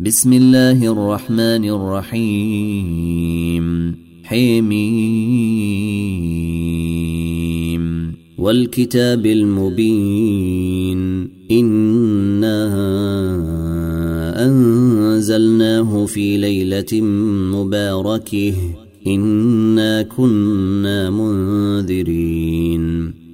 بسم الله الرحمن الرحيم. حميم. والكتاب المبين. إنا أنزلناه في ليلة مباركه. إنا كنا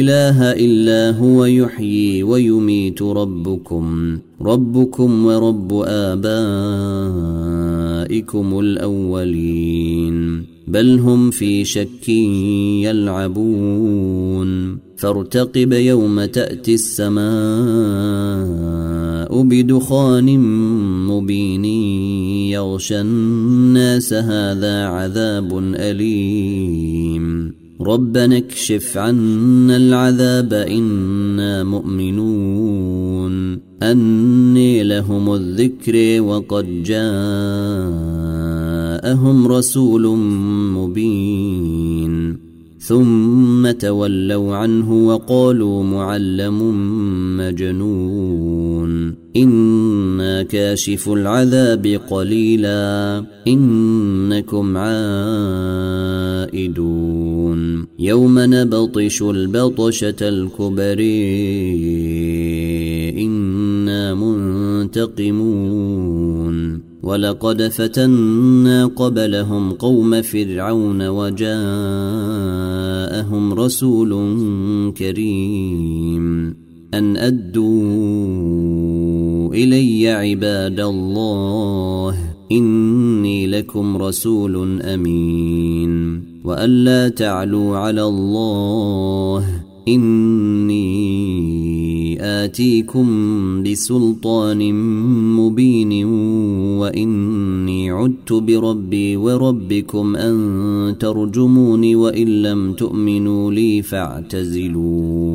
إله إلا هو يحيي ويميت ربكم ربكم ورب آبائكم الأولين بل هم في شك يلعبون. فارتقب يوم تأتي السماء بدخان مبين يغشى الناس هذا عذاب أليم. ربنا اكشف عنا العذاب إنا مؤمنون. أني لهم الذكر وقد جاءهم رسول مبين. ثم تولوا عنه وقالوا معلم مجنون. كاشف العذاب قليلا. إنكم عائدون. يوم نبطش البطشة الكبر إنا منتقمون. ولقد فتنا قبلهم قوم فرعون وجاءهم رسول كريم. أن أدوا إلي عباد الله إني لكم رسول أمين. وألا تعلوا على الله إني آتيكم بسلطان مبين. وإني عدت بربي وربكم أن ترجموني وإن لم تؤمنوا لي فاعتزلون.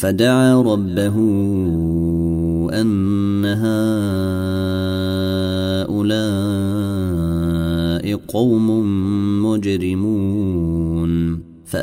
فدعا ربه أن هؤلاء قوم مجرمون.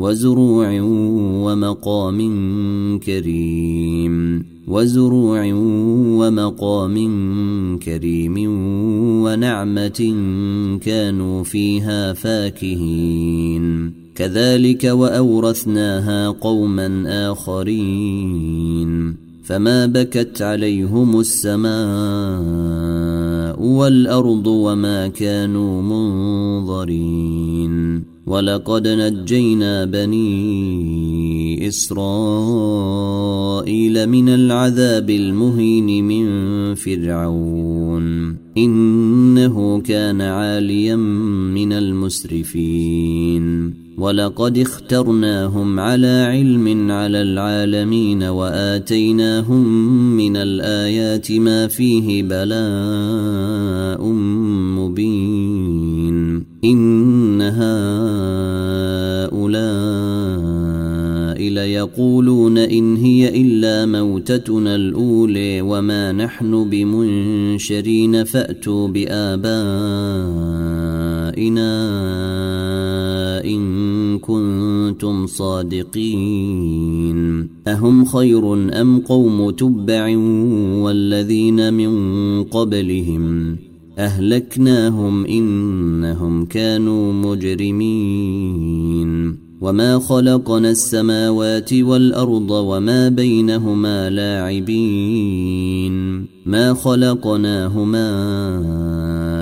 وزروع ومقام كريم وزروع ومقام كريم ونعمة كانوا فيها فاكهين. كذلك وأورثناها قوما آخرين فما بكت عليهم السماء والأرض وما كانوا منظرين. ولقد نجينا بني إسرائيل من العذاب المهين من فرعون. إنه كان عاليا من المسرفين. ولقد اخترناهم على علم على العالمين وآتيناهم من الآيات ما فيه بلاء مبين. إن هؤلاء ليقولون إن هي إلا موتتنا الاولى وما نحن بمنشرين فأتوا بآبائنا إن كنتم صادقين أهم خير أم قوم تبع والذين من قبلهم أهلكناهم إنهم كانوا مجرمين وما خلقنا السماوات والأرض وما بينهما لاعبين ما خلقناهما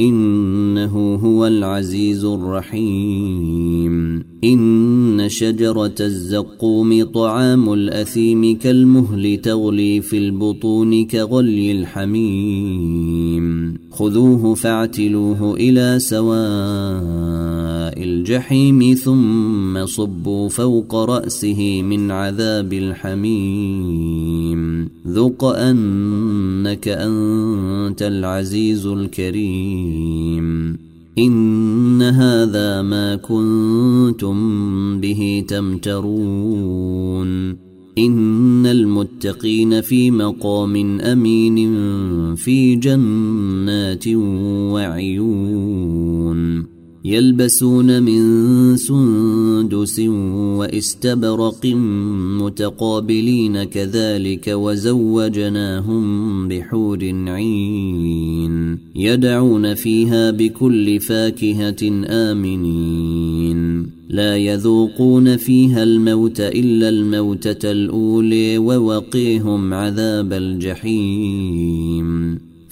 إنه هو العزيز الرحيم. إن شجرة الزقوم طعام الأثيم كالمهل تغلي في البطون كغلي الحميم. خذوه فاعتلوه إلى سواء الجحيم ثم صبوا فوق رأسه من عذاب الحميم. ذق أنك أنت العزيز الكريم. إن هذا ما كنتم به تمترون. إن المتقين في مقام أمين في جنات وعيون. يلبسون من سندس واستبرق متقابلين كذلك وزوجناهم بحور عين يدعون فيها بكل فاكهة آمنين. لا يذوقون فيها الموت إلا الموتة الأولي ووقيهم عذاب الجحيم.